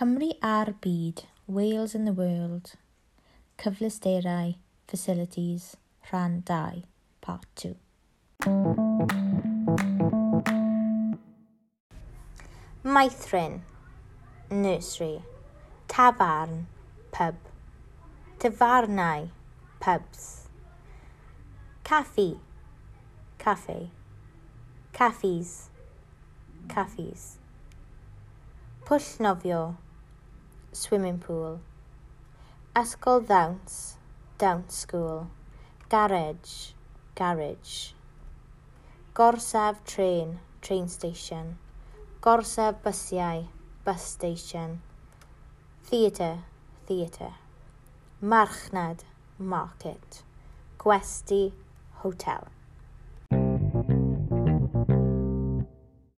Cymru a'r byd, Wales in the World, Cyfleusterau, Facilities, Rhan 2, Part 2. Maithrin, Nursery, Tafarn, Pub, Tafarnau, Pubs, Caffi, Cafe, Caffis, Caffis, Pwll nofio, swimming pool. Ysgol ddawns, dawns school. Garage, garage. Gorsaf train, train station. Gorsaf bysiau, bus station. Theatre, theatre. Marchnad, market. Gwesti, hotel.